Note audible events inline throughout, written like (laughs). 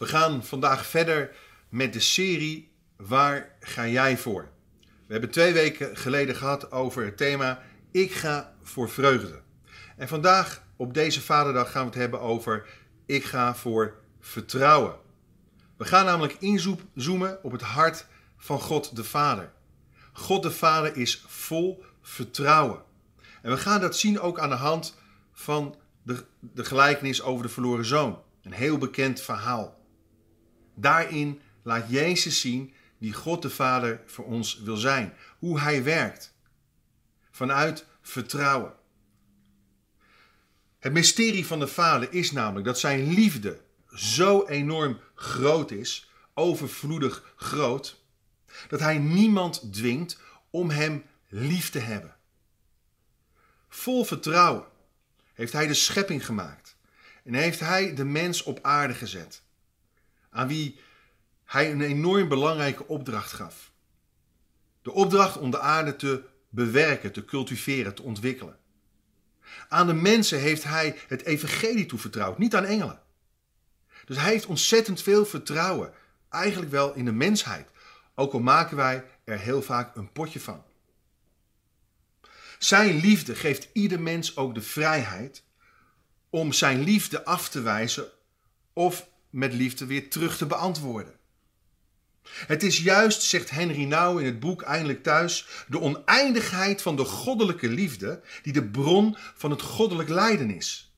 We gaan vandaag verder met de serie Waar ga jij voor? We hebben twee weken geleden gehad over het thema Ik ga voor vreugde. En vandaag op deze Vaderdag gaan we het hebben over Ik ga voor vertrouwen. We gaan namelijk inzoomen op het hart van God de Vader. God de Vader is vol vertrouwen. En we gaan dat zien ook aan de hand van de, de gelijkenis over de verloren zoon. Een heel bekend verhaal. Daarin laat Jezus zien wie God de Vader voor ons wil zijn. Hoe Hij werkt. Vanuit vertrouwen. Het mysterie van de Vader is namelijk dat Zijn liefde zo enorm groot is, overvloedig groot, dat Hij niemand dwingt om Hem lief te hebben. Vol vertrouwen heeft Hij de schepping gemaakt en heeft Hij de mens op aarde gezet aan wie hij een enorm belangrijke opdracht gaf. De opdracht om de aarde te bewerken, te cultiveren, te ontwikkelen. Aan de mensen heeft hij het evangelie toevertrouwd, niet aan engelen. Dus hij heeft ontzettend veel vertrouwen, eigenlijk wel in de mensheid, ook al maken wij er heel vaak een potje van. Zijn liefde geeft ieder mens ook de vrijheid om zijn liefde af te wijzen of met liefde weer terug te beantwoorden. Het is juist, zegt Henry Nouw in het boek Eindelijk Thuis, de oneindigheid van de goddelijke liefde die de bron van het goddelijk lijden is.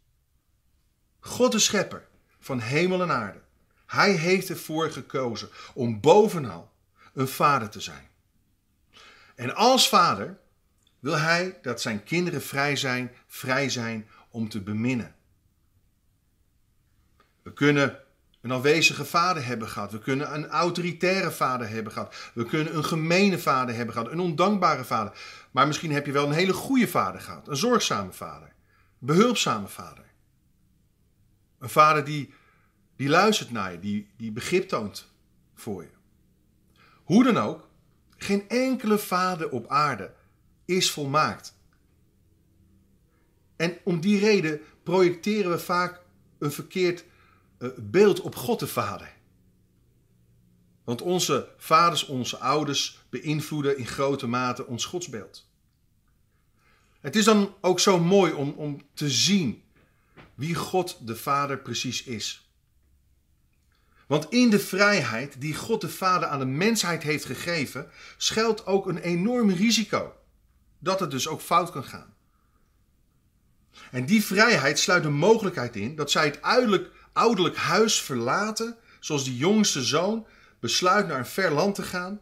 God de schepper van hemel en aarde. Hij heeft ervoor gekozen om bovenal een vader te zijn. En als vader wil hij dat zijn kinderen vrij zijn, vrij zijn om te beminnen. We kunnen een afwezige vader hebben gehad. We kunnen een autoritaire vader hebben gehad. We kunnen een gemene vader hebben gehad. Een ondankbare vader. Maar misschien heb je wel een hele goede vader gehad. Een zorgzame vader. Een behulpzame vader. Een vader die, die luistert naar je. Die, die begrip toont voor je. Hoe dan ook. Geen enkele vader op aarde is volmaakt. En om die reden projecteren we vaak een verkeerd beeld op God de Vader. Want onze vaders, onze ouders beïnvloeden in grote mate ons godsbeeld. Het is dan ook zo mooi om, om te zien wie God de Vader precies is. Want in de vrijheid die God de Vader aan de mensheid heeft gegeven, schuilt ook een enorm risico dat het dus ook fout kan gaan. En die vrijheid sluit de mogelijkheid in dat zij het uiterlijk ouderlijk huis verlaten, zoals die jongste zoon besluit naar een ver land te gaan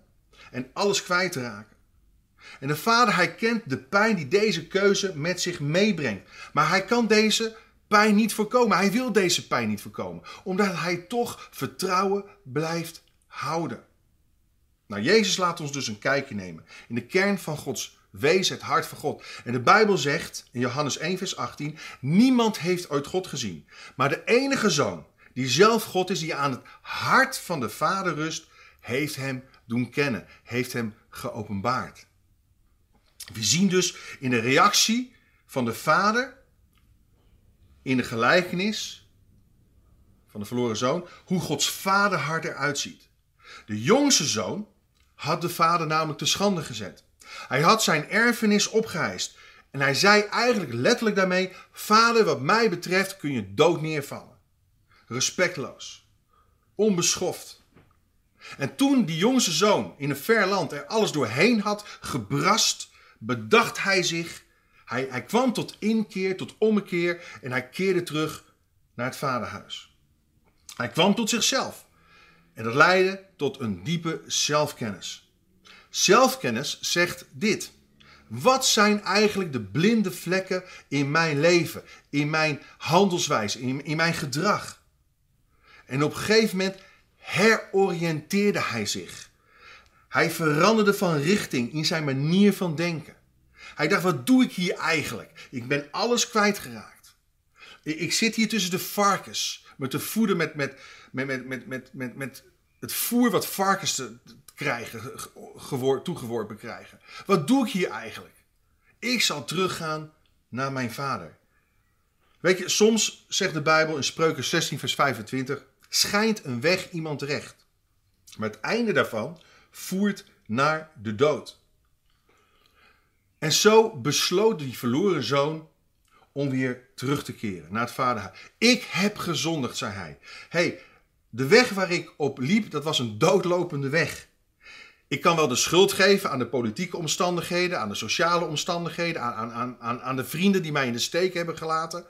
en alles kwijt te raken. En de vader, hij kent de pijn die deze keuze met zich meebrengt. Maar hij kan deze pijn niet voorkomen. Hij wil deze pijn niet voorkomen, omdat hij toch vertrouwen blijft houden. Nou, Jezus laat ons dus een kijkje nemen in de kern van Gods wezen, het hart van God. En de Bijbel zegt in Johannes 1, vers 18: Niemand heeft ooit God gezien. Maar de enige zoon, die zelf God is, die aan het hart van de Vader rust, heeft hem doen kennen, heeft hem geopenbaard. We zien dus in de reactie van de Vader, in de gelijkenis van de verloren zoon, hoe Gods vaderhart eruit ziet. De jongste zoon had de vader namelijk te schande gezet. Hij had zijn erfenis opgeheist. En hij zei eigenlijk letterlijk daarmee: Vader, wat mij betreft kun je dood neervallen. Respectloos. Onbeschoft. En toen die jongste zoon in een ver land er alles doorheen had gebrast, bedacht hij zich. Hij, hij kwam tot inkeer, tot ommekeer en hij keerde terug naar het vaderhuis. Hij kwam tot zichzelf. En dat leidde tot een diepe zelfkennis. Zelfkennis zegt dit. Wat zijn eigenlijk de blinde vlekken in mijn leven, in mijn handelswijze, in, in mijn gedrag? En op een gegeven moment heroriënteerde hij zich. Hij veranderde van richting in zijn manier van denken. Hij dacht, wat doe ik hier eigenlijk? Ik ben alles kwijtgeraakt. Ik zit hier tussen de varkens, met de voeden met, met, met, met, met, met, met het voer wat varkens te, krijgen, toegeworpen krijgen. Wat doe ik hier eigenlijk? Ik zal teruggaan naar mijn vader. Weet je, soms zegt de Bijbel in Spreuken 16, vers 25: schijnt een weg iemand recht. Maar het einde daarvan voert naar de dood. En zo besloot die verloren zoon om weer terug te keren naar het vaderhuis. Ik heb gezondigd, zei hij. hey, de weg waar ik op liep, dat was een doodlopende weg. Ik kan wel de schuld geven aan de politieke omstandigheden, aan de sociale omstandigheden, aan, aan, aan, aan de vrienden die mij in de steek hebben gelaten.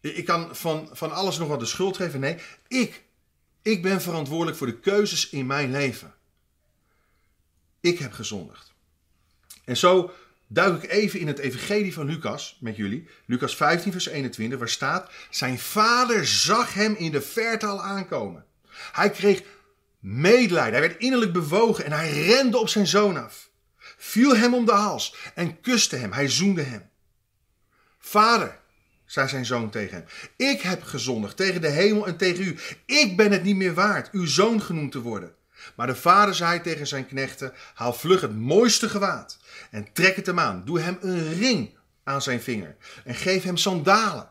Ik kan van, van alles nog wat de schuld geven. Nee, ik, ik ben verantwoordelijk voor de keuzes in mijn leven. Ik heb gezondigd. En zo duik ik even in het evangelie van Lucas met jullie. Lucas 15 vers 21 waar staat... Zijn vader zag hem in de verte al aankomen. Hij kreeg medelijden. Hij werd innerlijk bewogen en hij rende op zijn zoon af. Viel hem om de hals en kuste hem. Hij zoende hem. Vader, zei zijn zoon tegen hem, ik heb gezondigd tegen de hemel en tegen u. Ik ben het niet meer waard uw zoon genoemd te worden. Maar de vader zei tegen zijn knechten: Haal vlug het mooiste gewaad en trek het hem aan. Doe hem een ring aan zijn vinger en geef hem sandalen.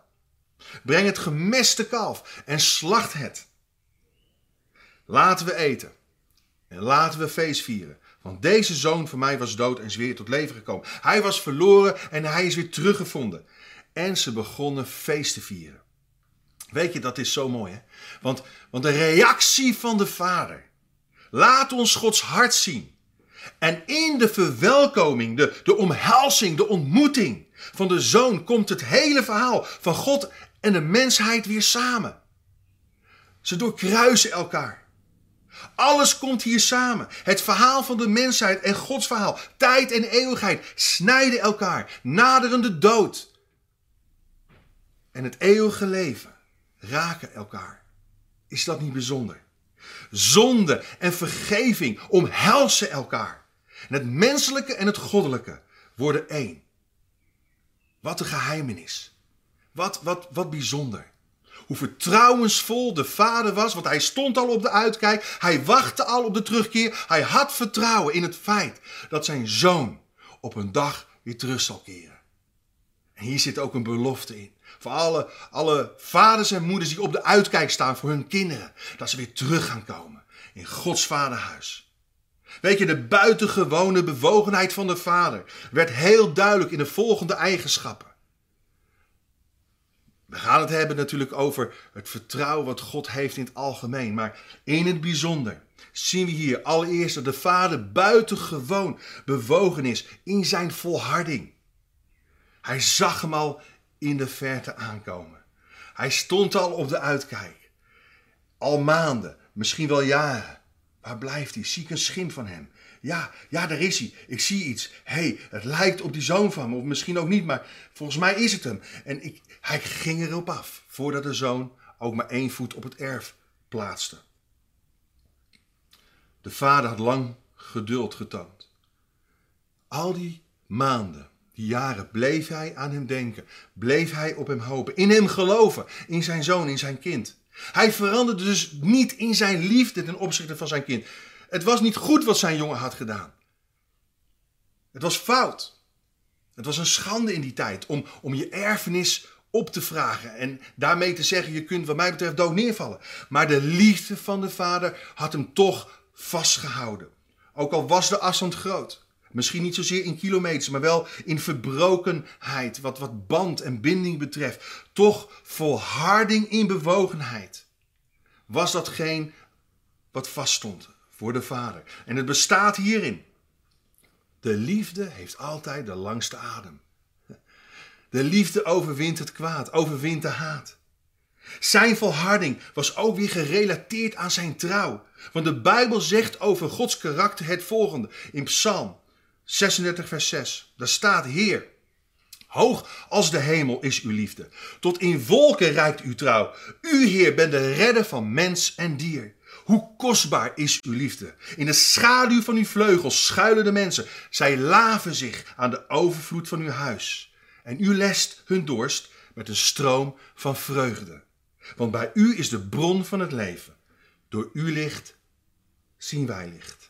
Breng het gemeste kalf en slacht het. Laten we eten en laten we feest vieren. Want deze zoon van mij was dood en is weer tot leven gekomen. Hij was verloren en hij is weer teruggevonden. En ze begonnen feest te vieren. Weet je, dat is zo mooi hè? Want, want de reactie van de vader Laat ons Gods hart zien. En in de verwelkoming, de, de omhelzing, de ontmoeting van de zoon komt het hele verhaal van God en de mensheid weer samen. Ze doorkruisen elkaar. Alles komt hier samen. Het verhaal van de mensheid en Gods verhaal, tijd en eeuwigheid, snijden elkaar, naderen de dood. En het eeuwige leven raken elkaar. Is dat niet bijzonder? Zonde en vergeving omhelzen elkaar. En het menselijke en het goddelijke worden één. Wat een geheimenis. Wat, wat, wat bijzonder. Hoe vertrouwensvol de vader was, want hij stond al op de uitkijk. Hij wachtte al op de terugkeer. Hij had vertrouwen in het feit dat zijn zoon op een dag weer terug zal keren. En hier zit ook een belofte in. Voor alle, alle vaders en moeders die op de uitkijk staan voor hun kinderen. Dat ze weer terug gaan komen in Gods vaderhuis. Weet je, de buitengewone bewogenheid van de vader werd heel duidelijk in de volgende eigenschappen. We gaan het hebben natuurlijk over het vertrouwen wat God heeft in het algemeen. Maar in het bijzonder zien we hier allereerst dat de vader buitengewoon bewogen is in zijn volharding. Hij zag hem al in de verte aankomen. Hij stond al op de uitkijk. Al maanden, misschien wel jaren. Waar blijft hij? Zie ik een schim van hem? Ja, ja, daar is hij. Ik zie iets. Hé, hey, het lijkt op die zoon van me. Of misschien ook niet, maar volgens mij is het hem. En ik, hij ging erop af, voordat de zoon ook maar één voet op het erf plaatste. De vader had lang geduld getoond. Al die maanden die jaren bleef hij aan hem denken, bleef hij op hem hopen, in hem geloven, in zijn zoon, in zijn kind. Hij veranderde dus niet in zijn liefde ten opzichte van zijn kind. Het was niet goed wat zijn jongen had gedaan. Het was fout. Het was een schande in die tijd om, om je erfenis op te vragen en daarmee te zeggen: je kunt, wat mij betreft, dood neervallen. Maar de liefde van de vader had hem toch vastgehouden. Ook al was de afstand groot. Misschien niet zozeer in kilometers, maar wel in verbrokenheid, wat, wat band en binding betreft. Toch volharding in bewogenheid. Was datgene wat vaststond voor de Vader. En het bestaat hierin. De liefde heeft altijd de langste adem. De liefde overwint het kwaad, overwint de haat. Zijn volharding was ook weer gerelateerd aan zijn trouw. Want de Bijbel zegt over Gods karakter het volgende in Psalm 36, vers 6. Daar staat: Heer, hoog als de hemel is uw liefde. Tot in wolken reikt uw trouw. U, Heer, bent de redder van mens en dier. Hoe kostbaar is uw liefde. In de schaduw van uw vleugels schuilen de mensen. Zij laven zich aan de overvloed van uw huis. En u lest hun dorst met een stroom van vreugde. Want bij u is de bron van het leven. Door uw licht zien wij licht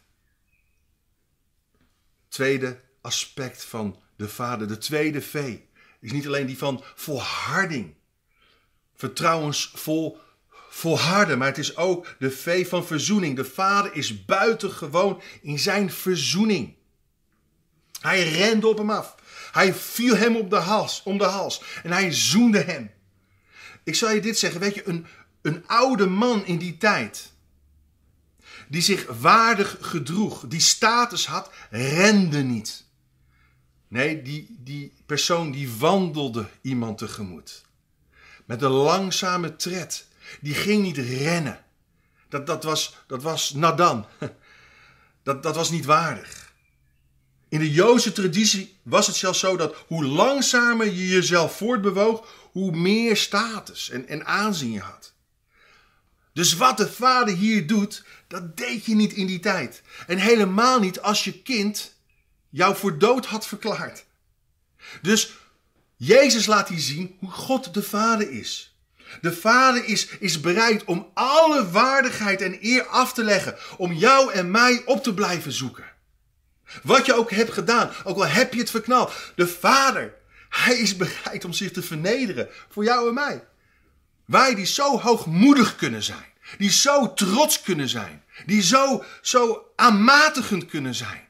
tweede aspect van de Vader, de tweede V, is niet alleen die van volharding, vertrouwensvol volharden, maar het is ook de vee van verzoening. De vader is buitengewoon in zijn verzoening. Hij rende op hem af. Hij viel hem op de hals, om de hals en hij zoende hem. Ik zal je dit zeggen, weet je, een, een oude man in die tijd, die zich waardig gedroeg, die status had, rende niet. Nee, die, die persoon die wandelde iemand tegemoet. Met een langzame tred. Die ging niet rennen. Dat, dat, was, dat was nadan. (laughs) Dat, dat was niet waardig. In de Joodse traditie was het zelfs zo dat hoe langzamer je jezelf voortbewoog, hoe meer status en, en aanzien je had. Dus wat de vader hier doet, dat deed je niet in die tijd. En helemaal niet als je kind jou voor dood had verklaard. Dus Jezus laat hier zien hoe God de Vader is. De Vader is, is bereid om alle waardigheid en eer af te leggen, om jou en mij op te blijven zoeken. Wat je ook hebt gedaan, ook al heb je het verknald. De Vader, Hij is bereid om zich te vernederen voor jou en mij. Wij die zo hoogmoedig kunnen zijn, die zo trots kunnen zijn, die zo, zo aanmatigend kunnen zijn.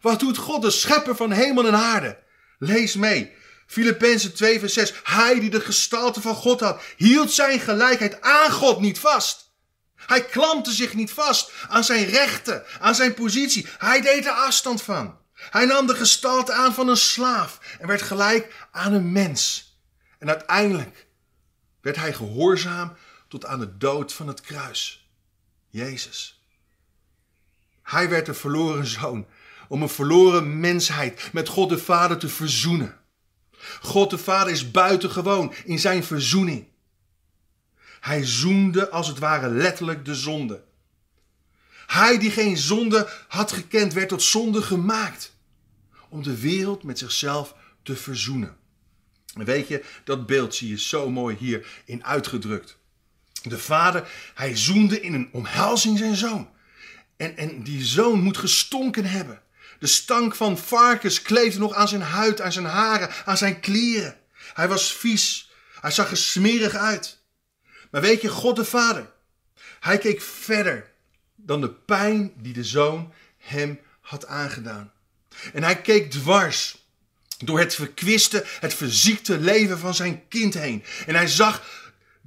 Wat doet God, de schepper van hemel en aarde? Lees mee. Filippenzen 2 vers 6. Hij die de gestalte van God had, hield zijn gelijkheid aan God niet vast. Hij klampte zich niet vast aan zijn rechten, aan zijn positie. Hij deed er afstand van. Hij nam de gestalte aan van een slaaf en werd gelijk aan een mens. En uiteindelijk werd hij gehoorzaam tot aan de dood van het kruis. Jezus. Hij werd de verloren zoon om een verloren mensheid met God de Vader te verzoenen. God de Vader is buitengewoon in zijn verzoening. Hij zoende als het ware letterlijk de zonde. Hij die geen zonde had gekend, werd tot zonde gemaakt. Om de wereld met zichzelf te verzoenen. Weet je, dat beeld zie je zo mooi hierin uitgedrukt. De vader, hij zoende in een omhelzing zijn zoon. En, en die zoon moet gestonken hebben. De stank van varkens kleefde nog aan zijn huid, aan zijn haren, aan zijn kleren. Hij was vies. Hij zag er smerig uit. Maar weet je, God de Vader, hij keek verder dan de pijn die de zoon hem had aangedaan. En hij keek dwars door het verkwiste, het verziekte leven van zijn kind heen. En hij zag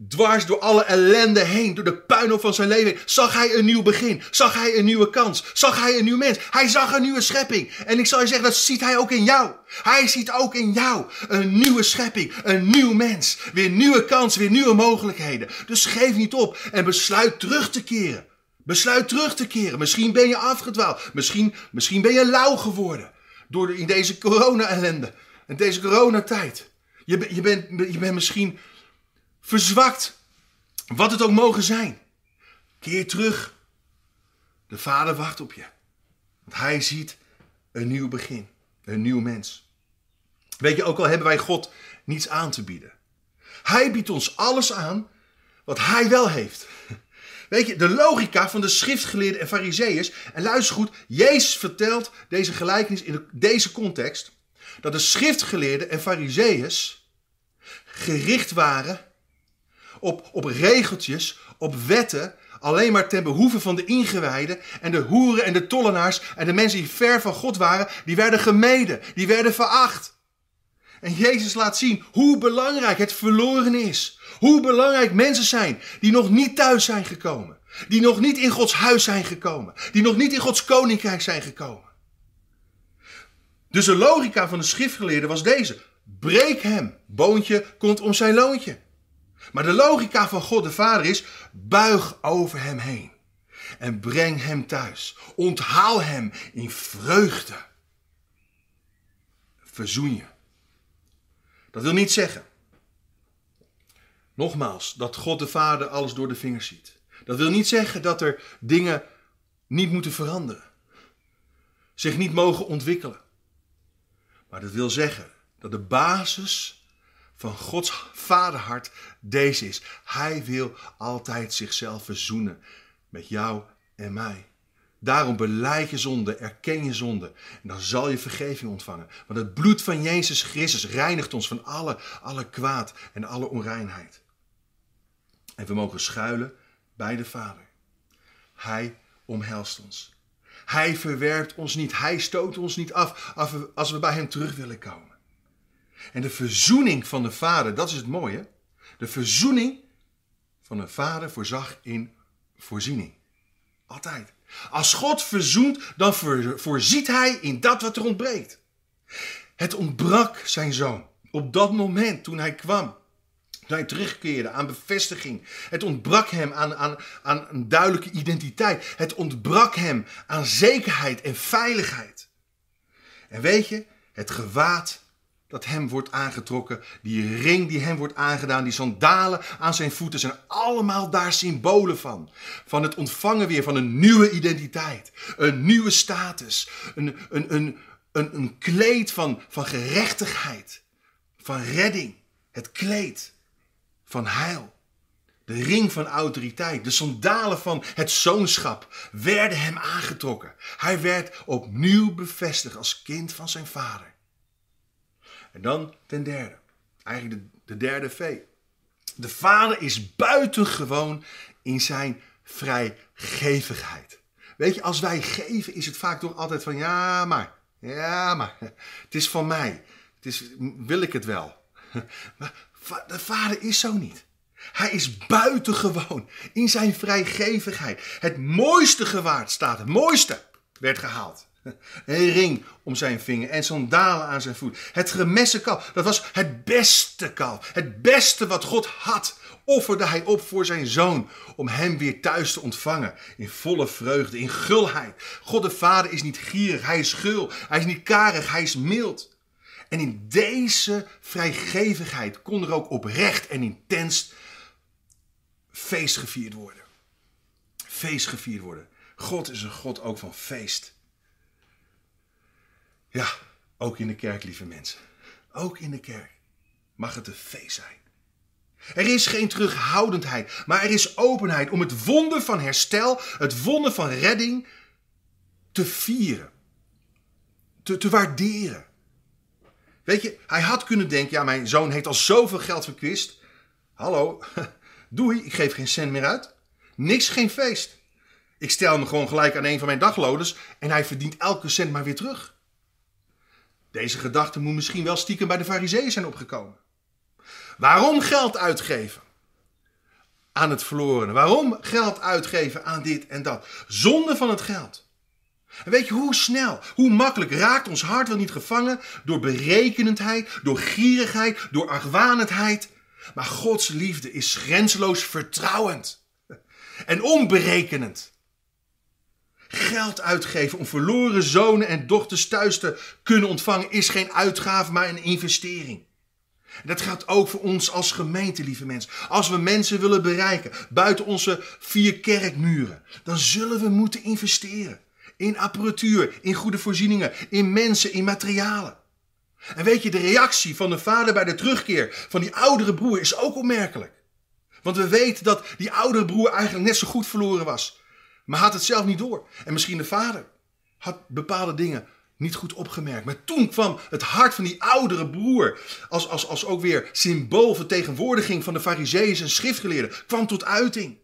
dwars door alle ellende heen, door de puinhoop van zijn leven, zag hij een nieuw begin. Zag hij een nieuwe kans. Zag hij een nieuw mens. Hij zag een nieuwe schepping. En ik zal je zeggen, dat ziet hij ook in jou. Hij ziet ook in jou een nieuwe schepping, een nieuw mens. Weer nieuwe kansen, weer nieuwe mogelijkheden. Dus geef niet op en besluit terug te keren. Besluit terug te keren. Misschien ben je afgedwaald. Misschien, misschien ben je lauw geworden. Door in deze corona-ellende. In deze coronatijd. Je, je, bent, je bent misschien verzwakt. Wat het ook mogen zijn. Keer terug. De Vader wacht op je. Want Hij ziet een nieuw begin. Een nieuw mens. Weet je, ook al hebben wij God niets aan te bieden. Hij biedt ons alles aan wat Hij wel heeft. Weet je, de logica van de schriftgeleerden en fariseeërs. En luister goed, Jezus vertelt deze gelijkenis in deze context. Dat de schriftgeleerden en fariseeërs gericht waren op, op regeltjes, op wetten, alleen maar ten behoeve van de ingewijden en de hoeren en de tollenaars en de mensen die ver van God waren, die werden gemeden, die werden veracht. En Jezus laat zien hoe belangrijk het verloren is. Hoe belangrijk mensen zijn die nog niet thuis zijn gekomen. Die nog niet in Gods huis zijn gekomen. Die nog niet in Gods koninkrijk zijn gekomen. Dus de logica van de schriftgeleerden was deze. Breek hem, boontje komt om zijn loontje. Maar de logica van God de Vader is: buig over hem heen en breng hem thuis. Onthaal hem in vreugde. Verzoen je. Dat wil niet zeggen, nogmaals, dat God de Vader alles door de vingers ziet. Dat wil niet zeggen dat er dingen niet moeten veranderen, zich niet mogen ontwikkelen. Maar dat wil zeggen dat de basis van Gods vaderhart deze is. Hij wil altijd zichzelf verzoenen met jou en mij. Daarom beleid je zonde, erken je zonde en dan zal je vergeving ontvangen. Want het bloed van Jezus Christus reinigt ons van alle, alle kwaad en alle onreinheid. En we mogen schuilen bij de Vader. Hij omhelst ons. Hij verwerpt ons niet. Hij stoot ons niet af als we bij hem terug willen komen. En de verzoening van de Vader, dat is het mooie. De verzoening van een vader voorzag in voorziening. Altijd. Als God verzoent, dan voorziet hij in dat wat er ontbreekt. Het ontbrak zijn zoon. Op dat moment toen hij kwam. Hij terugkeerde aan bevestiging. Het ontbrak hem aan, aan, aan een duidelijke identiteit. Het ontbrak hem aan zekerheid en veiligheid. En weet je, het gewaad dat hem wordt aangetrokken, die ring die hem wordt aangedaan, die sandalen aan zijn voeten zijn allemaal daar symbolen van. Van het ontvangen weer van een nieuwe identiteit, een nieuwe status, een, een, een, een, een kleed van, van gerechtigheid, van redding, het kleed van heil. De ring van autoriteit, de sandalen van het zoonschap werden hem aangetrokken. Hij werd opnieuw bevestigd als kind van zijn vader. En dan ten derde, eigenlijk de, de derde V. De vader is buitengewoon in zijn vrijgevigheid. Weet je, als wij geven is het vaak toch altijd van ja maar, ja maar, het is van mij. Het is, wil ik het wel? (laughs) Maar de vader is zo niet. Hij is buitengewoon in zijn vrijgevigheid. Het mooiste gewaard staat, het mooiste werd gehaald. Een ring om zijn vinger en sandalen aan zijn voet. Het gemessen kalf, dat was het beste kalf. Het beste wat God had, offerde hij op voor zijn zoon. Om hem weer thuis te ontvangen. In volle vreugde, in gulheid. God de Vader is niet gierig, hij is gul. Hij is niet karig, hij is mild. En in deze vrijgevigheid kon er ook oprecht en intens feest gevierd worden. Feest gevierd worden. God is een God ook van feest. Ja, ook in de kerk, lieve mensen. Ook in de kerk mag het een feest zijn. Er is geen terughoudendheid, maar er is openheid om het wonder van herstel, het wonder van redding te vieren, te, te waarderen. Weet je, hij had kunnen denken, ja, mijn zoon heeft al zoveel geld verkwist. Hallo, (laughs) doei, ik geef geen cent meer uit. Niks, geen feest. Ik stel hem gewoon gelijk aan een van mijn dagloners en hij verdient elke cent maar weer terug. Deze gedachte moet misschien wel stiekem bij de fariseeën zijn opgekomen. Waarom geld uitgeven aan het verlorene? Waarom geld uitgeven aan dit en dat? Zonde van het geld. En weet je hoe snel, hoe makkelijk raakt ons hart wel niet gevangen door berekenendheid, door gierigheid, door argwanendheid. Maar Gods liefde is grenzeloos vertrouwend en onberekenend geld uitgeven om verloren zonen en dochters thuis te kunnen ontvangen is geen uitgave, maar een investering. dat geldt ook voor ons als gemeente, lieve mensen. Als we mensen willen bereiken buiten onze vier kerkmuren, dan zullen we moeten investeren. In apparatuur, in goede voorzieningen, in mensen, in materialen. En weet je, de reactie van de vader bij de terugkeer van die oudere broer is ook opmerkelijk. Want we weten dat die oudere broer eigenlijk net zo goed verloren was maar had het zelf niet door. En misschien de vader had bepaalde dingen niet goed opgemerkt. Maar toen kwam het hart van die oudere broer, als, als, als ook weer symbool vertegenwoordiging van de fariseeën en schriftgeleerden, kwam tot uiting.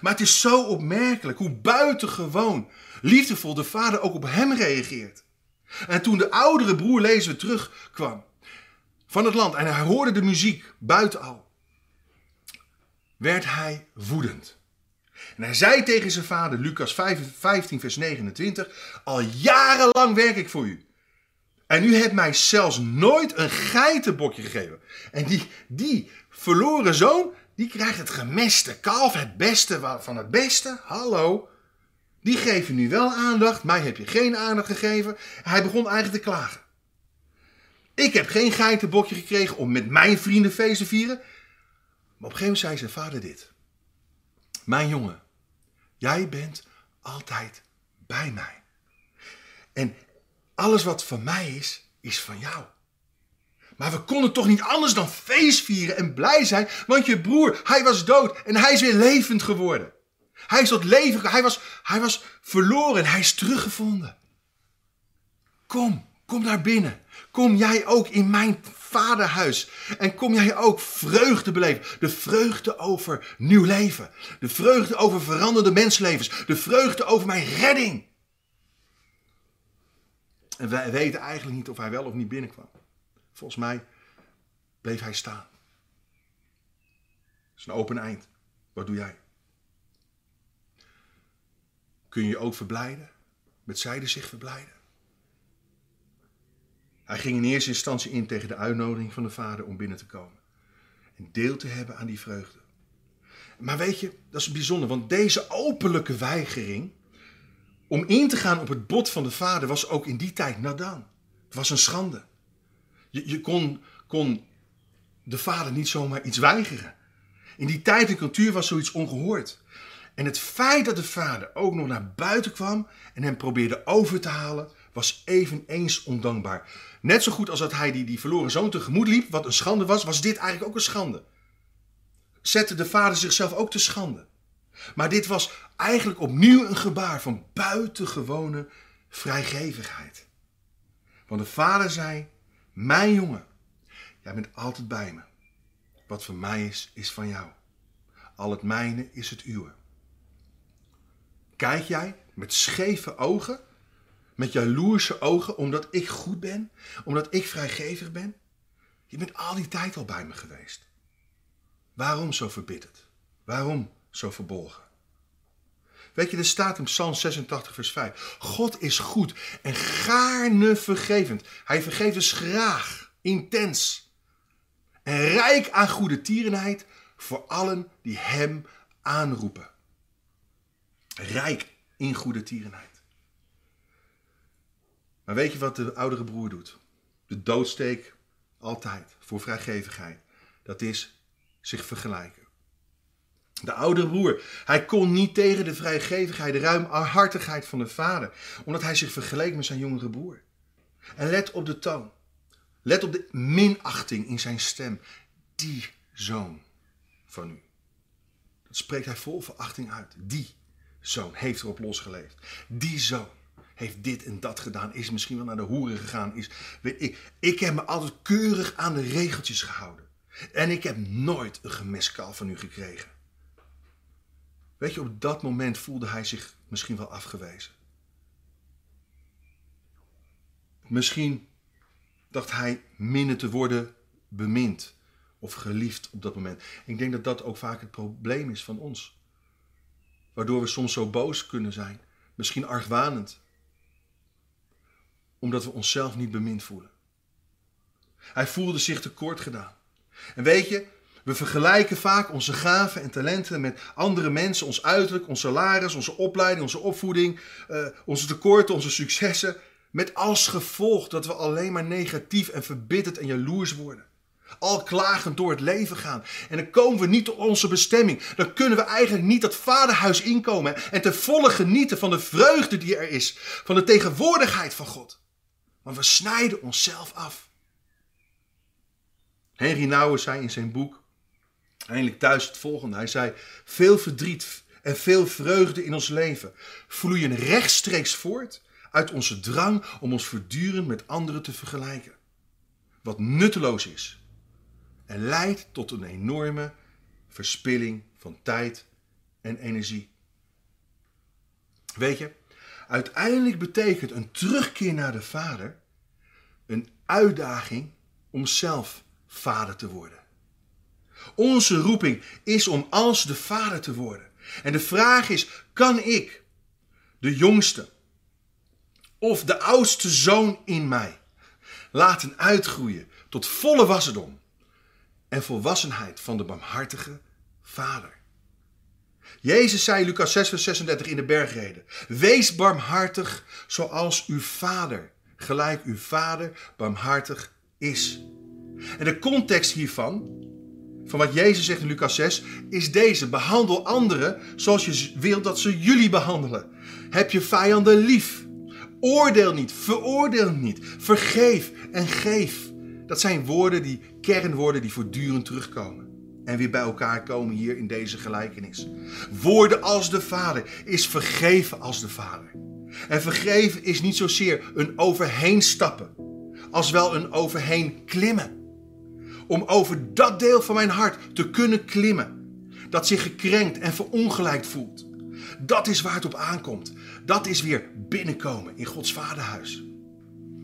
Maar het is zo opmerkelijk hoe buitengewoon liefdevol de vader ook op hem reageert. En toen de oudere broer, lezen we, terugkwam van het land en hij hoorde de muziek buiten al, werd hij woedend. En hij zei tegen zijn vader, Lucas 15, vers 29, al jarenlang werk ik voor u. En u hebt mij zelfs nooit een geitenbokje gegeven. En die, die verloren zoon, die krijgt het gemeste kalf, het beste van het beste. Hallo. Die geven nu wel aandacht, mij heb je geen aandacht gegeven. Hij begon eigenlijk te klagen. Ik heb geen geitenbokje gekregen om met mijn vrienden feest te vieren. Maar op een gegeven moment zei zijn vader dit. Mijn jongen, jij bent altijd bij mij. En alles wat van mij is, is van jou. Maar we konden toch niet anders dan feest vieren en blij zijn, want je broer, hij was dood en hij is weer levend geworden. Hij is tot leven, hij was, hij was verloren en hij is teruggevonden. Kom, Kom naar binnen. Kom jij ook in mijn vaderhuis. En kom jij ook vreugde beleven. De vreugde over nieuw leven. De vreugde over veranderde menslevens. De vreugde over mijn redding. En wij weten eigenlijk niet of hij wel of niet binnenkwam. Volgens mij bleef hij staan. Het is een open eind. Wat doe jij? Kun je je ook verblijden? Met zijde zich verblijden? Hij ging in eerste instantie in tegen de uitnodiging van de vader om binnen te komen. En deel te hebben aan die vreugde. Maar weet je, dat is bijzonder, want deze openlijke weigering om in te gaan op het bod van de vader was ook in die tijd nadan. Het was een schande. Je, kon, kon de vader niet zomaar iets weigeren. In die tijd en cultuur was zoiets ongehoord. En het feit dat de vader ook nog naar buiten kwam en hem probeerde over te halen, was eveneens ondankbaar. Net zo goed als dat hij die, die verloren zoon tegemoet liep, wat een schande was, was dit eigenlijk ook een schande. Zette de vader zichzelf ook te schande. Maar dit was eigenlijk opnieuw een gebaar van buitengewone vrijgevigheid. Want de vader zei: Mijn jongen, jij bent altijd bij me. Wat van mij is, is van jou. Al het mijne is het uwe. Kijk jij met scheve ogen, met jaloerse ogen, omdat ik goed ben, omdat ik vrijgevig ben? Je bent al die tijd al bij me geweest. Waarom zo verbitterd? Waarom zo verbolgen? Weet je, er staat in Psalm 86, vers 5. God is goed en gaarne vergevend. Hij vergeeft dus graag, intens. En rijk aan goede tierenheid voor allen die hem aanroepen. Rijk in goede tierenheid. Maar weet je wat de oudere broer doet? De doodsteek altijd voor vrijgevigheid. Dat is zich vergelijken. De oude broer, hij kon niet tegen de vrijgevigheid, de ruimhartigheid van de vader, omdat hij zich vergeleek met zijn jongere broer. En let op de toon. Let op de minachting in zijn stem. Die zoon van u. Dat spreekt hij vol verachting uit. Die zoon heeft erop losgeleefd. Die zoon heeft dit en dat gedaan. Is misschien wel naar de hoeren gegaan. Is, ik, ik heb me altijd keurig aan de regeltjes gehouden. En ik heb nooit een gemescal van u gekregen. Weet je, op dat moment voelde hij zich misschien wel afgewezen. Misschien dacht hij minder te worden bemind of geliefd op dat moment. Ik denk dat dat ook vaak het probleem is van ons. Waardoor we soms zo boos kunnen zijn, misschien argwanend, omdat we onszelf niet bemind voelen. Hij voelde zich tekort gedaan. En weet je, we vergelijken vaak onze gaven en talenten met andere mensen, ons uiterlijk, ons salaris, onze opleiding, onze opvoeding, uh, onze tekorten, onze successen. Met als gevolg dat we alleen maar negatief en verbitterd en jaloers worden. Al klagend door het leven gaan. En dan komen we niet tot onze bestemming. Dan kunnen we eigenlijk niet dat vaderhuis inkomen en ten volle genieten van de vreugde die er is. Van de tegenwoordigheid van God. Want we snijden onszelf af. Henry Nouwen zei in zijn boek eindelijk thuis het volgende. Hij zei: Veel verdriet en veel vreugde in ons leven vloeien rechtstreeks voort uit onze drang om ons voortdurend met anderen te vergelijken. Wat nutteloos is en leidt tot een enorme verspilling van tijd en energie. Weet je, uiteindelijk betekent een terugkeer naar de Vader een uitdaging om zelf vader te worden. Onze roeping is om als de vader te worden. En de vraag is: kan ik, de jongste of de oudste zoon in mij, laten uitgroeien tot volle wasserdom en volwassenheid van de barmhartige vader? Jezus zei in Lucas 6, vers 36 in de bergreden: Wees barmhartig zoals uw vader, gelijk uw vader barmhartig is. En de context hiervan van wat Jezus zegt in Lucas 6 is deze: behandel anderen zoals je wilt dat ze jullie behandelen. Heb je vijanden lief. Oordeel niet, veroordeel niet, vergeef en geef. Dat zijn woorden die kernwoorden die voortdurend terugkomen en weer bij elkaar komen hier in deze gelijkenis. Woorden als de Vader is vergeven als de Vader. En vergeven is niet zozeer een overheen stappen, als wel een overheen klimmen. Om over dat deel van mijn hart te kunnen klimmen, dat zich gekrenkt en verongelijkt voelt. Dat is waar het op aankomt. Dat is weer binnenkomen in Gods vaderhuis.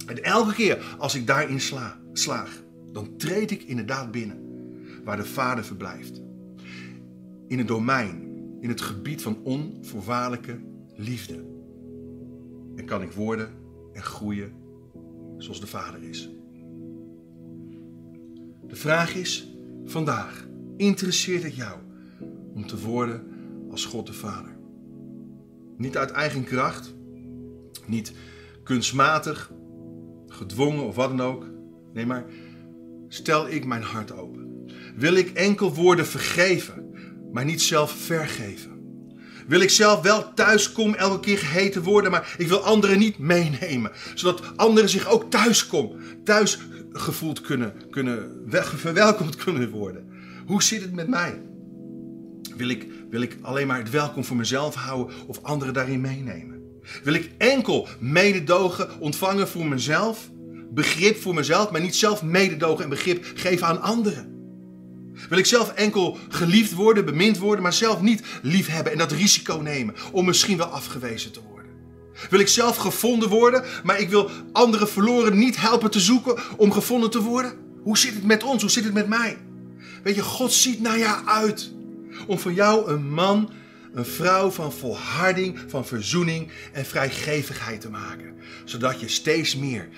En elke keer als ik daarin sla, slaag, dan treed ik inderdaad binnen waar de Vader verblijft. In het domein, in het gebied van onvoorwaardelijke liefde. En kan ik worden en groeien zoals de Vader is. De vraag is vandaag: interesseert het jou om te worden als God de Vader? Niet uit eigen kracht, niet kunstmatig, gedwongen of wat dan ook. Nee, maar stel ik mijn hart open. Wil ik enkel woorden vergeven, maar niet zelf vergeven? Wil ik zelf wel thuis kom elke keer geheten worden, maar ik wil anderen niet meenemen. Zodat anderen zich ook thuis kom, thuis gevoeld kunnen, kunnen verwelkomd kunnen worden. Hoe zit het met mij? Wil ik, wil ik alleen maar het welkom voor mezelf houden of anderen daarin meenemen? Wil ik enkel mededogen ontvangen voor mezelf, begrip voor mezelf, maar niet zelf mededogen en begrip geven aan anderen? Wil ik zelf enkel geliefd worden, bemind worden, maar zelf niet lief hebben en dat risico nemen om misschien wel afgewezen te worden? Wil ik zelf gevonden worden, maar ik wil andere verloren niet helpen te zoeken om gevonden te worden? Hoe zit het met ons? Hoe zit het met mij? Weet je, God ziet naar jou uit om van jou een man, een vrouw van volharding, van verzoening en vrijgevigheid te maken. Zodat je steeds meer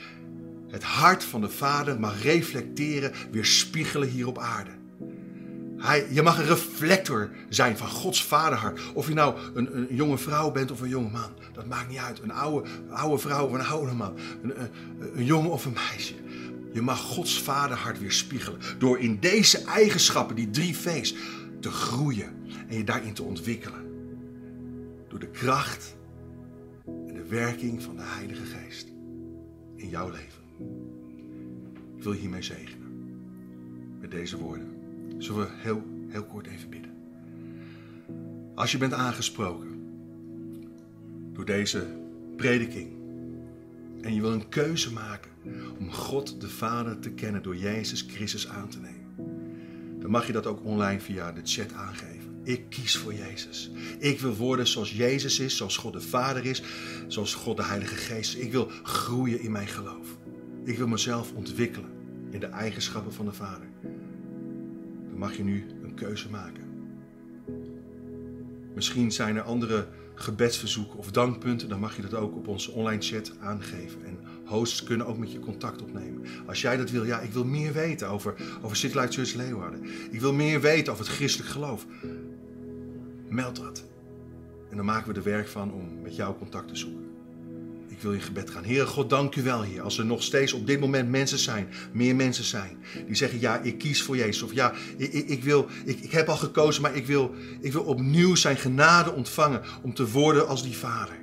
het hart van de Vader mag reflecteren, weerspiegelen hier op aarde. Hij, je mag een reflector zijn van Gods vaderhart. Of je nou een, een, jonge vrouw bent of een jonge man. Dat maakt niet uit. Een oude, oude vrouw of een oude man. Een, een, jongen of een meisje. Je mag Gods vaderhart weerspiegelen. Door in deze eigenschappen, die drie V's, te groeien. En je daarin te ontwikkelen. Door de kracht en de werking van de Heilige Geest. In jouw leven. Ik wil hiermee zegenen. Met deze woorden. Zullen we heel, heel kort even bidden. Als je bent aangesproken door deze prediking en je wil een keuze maken om God de Vader te kennen door Jezus Christus aan te nemen, dan mag je dat ook online via de chat aangeven. Ik kies voor Jezus. Ik wil worden zoals Jezus is, zoals God de Vader is, zoals God de Heilige Geest. Ik wil groeien in mijn geloof. Ik wil mezelf ontwikkelen in de eigenschappen van de Vader mag je nu een keuze maken. Misschien zijn er andere gebedsverzoeken of dankpunten, dan mag je dat ook op onze online chat aangeven. En hosts kunnen ook met je contact opnemen. Als jij dat wil, ja, ik wil meer weten over, over City Light Church Leeuwarden. Ik wil meer weten over het christelijk geloof. Meld dat. En dan maken we er werk van om met jou contact te zoeken. Ik wil in gebed gaan. Heere God, dank u wel hier. Als er nog steeds op dit moment mensen zijn, meer mensen zijn, die zeggen ja, ik kies voor Jezus. Of ja, ik, ik, ik wil, ik, ik heb al gekozen, maar ik wil, ik wil opnieuw zijn genade ontvangen om te worden als die vader.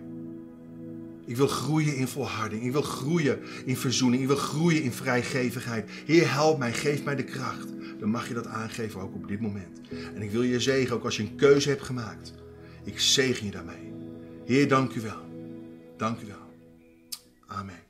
Ik wil groeien in volharding. Ik wil groeien in verzoening. Ik wil groeien in vrijgevigheid. Heer, help mij. Geef mij de kracht. Dan mag je dat aangeven ook op dit moment. En ik wil je zegen ook als je een keuze hebt gemaakt. Ik zegen je daarmee. Heer, dank u wel. Dank u wel. Amen.